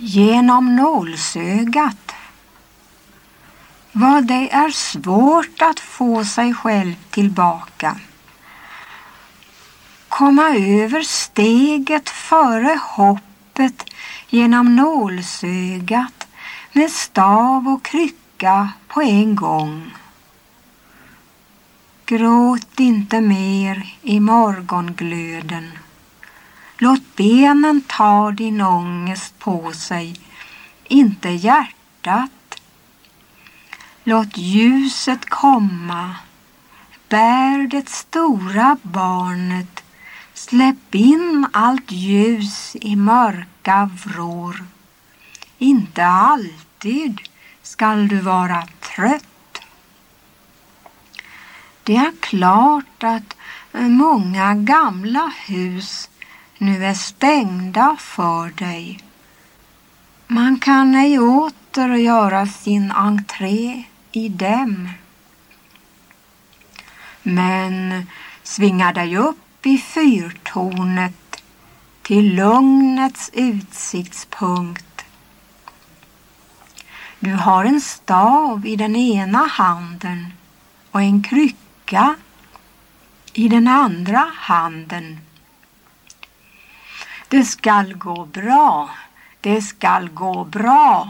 genom nålsögat. Vad det är svårt att få sig själv tillbaka. Komma över steget före hoppet genom nålsögat med stav och krycka på en gång. Gråt inte mer i morgonglöden. Låt benen ta din ångest på sig, inte hjärtat. Låt ljuset komma. Bär det stora barnet. Släpp in allt ljus i mörka vrår. Inte alltid skall du vara trött. Det är klart att många gamla hus nu är stängda för dig. Man kan ej åter göra sin entré i dem. Men svinga dig upp i fyrtornet till lugnets utsiktspunkt. Du har en stav i den ena handen och en krycka i den andra handen. Det skall gå bra. Det skall gå bra.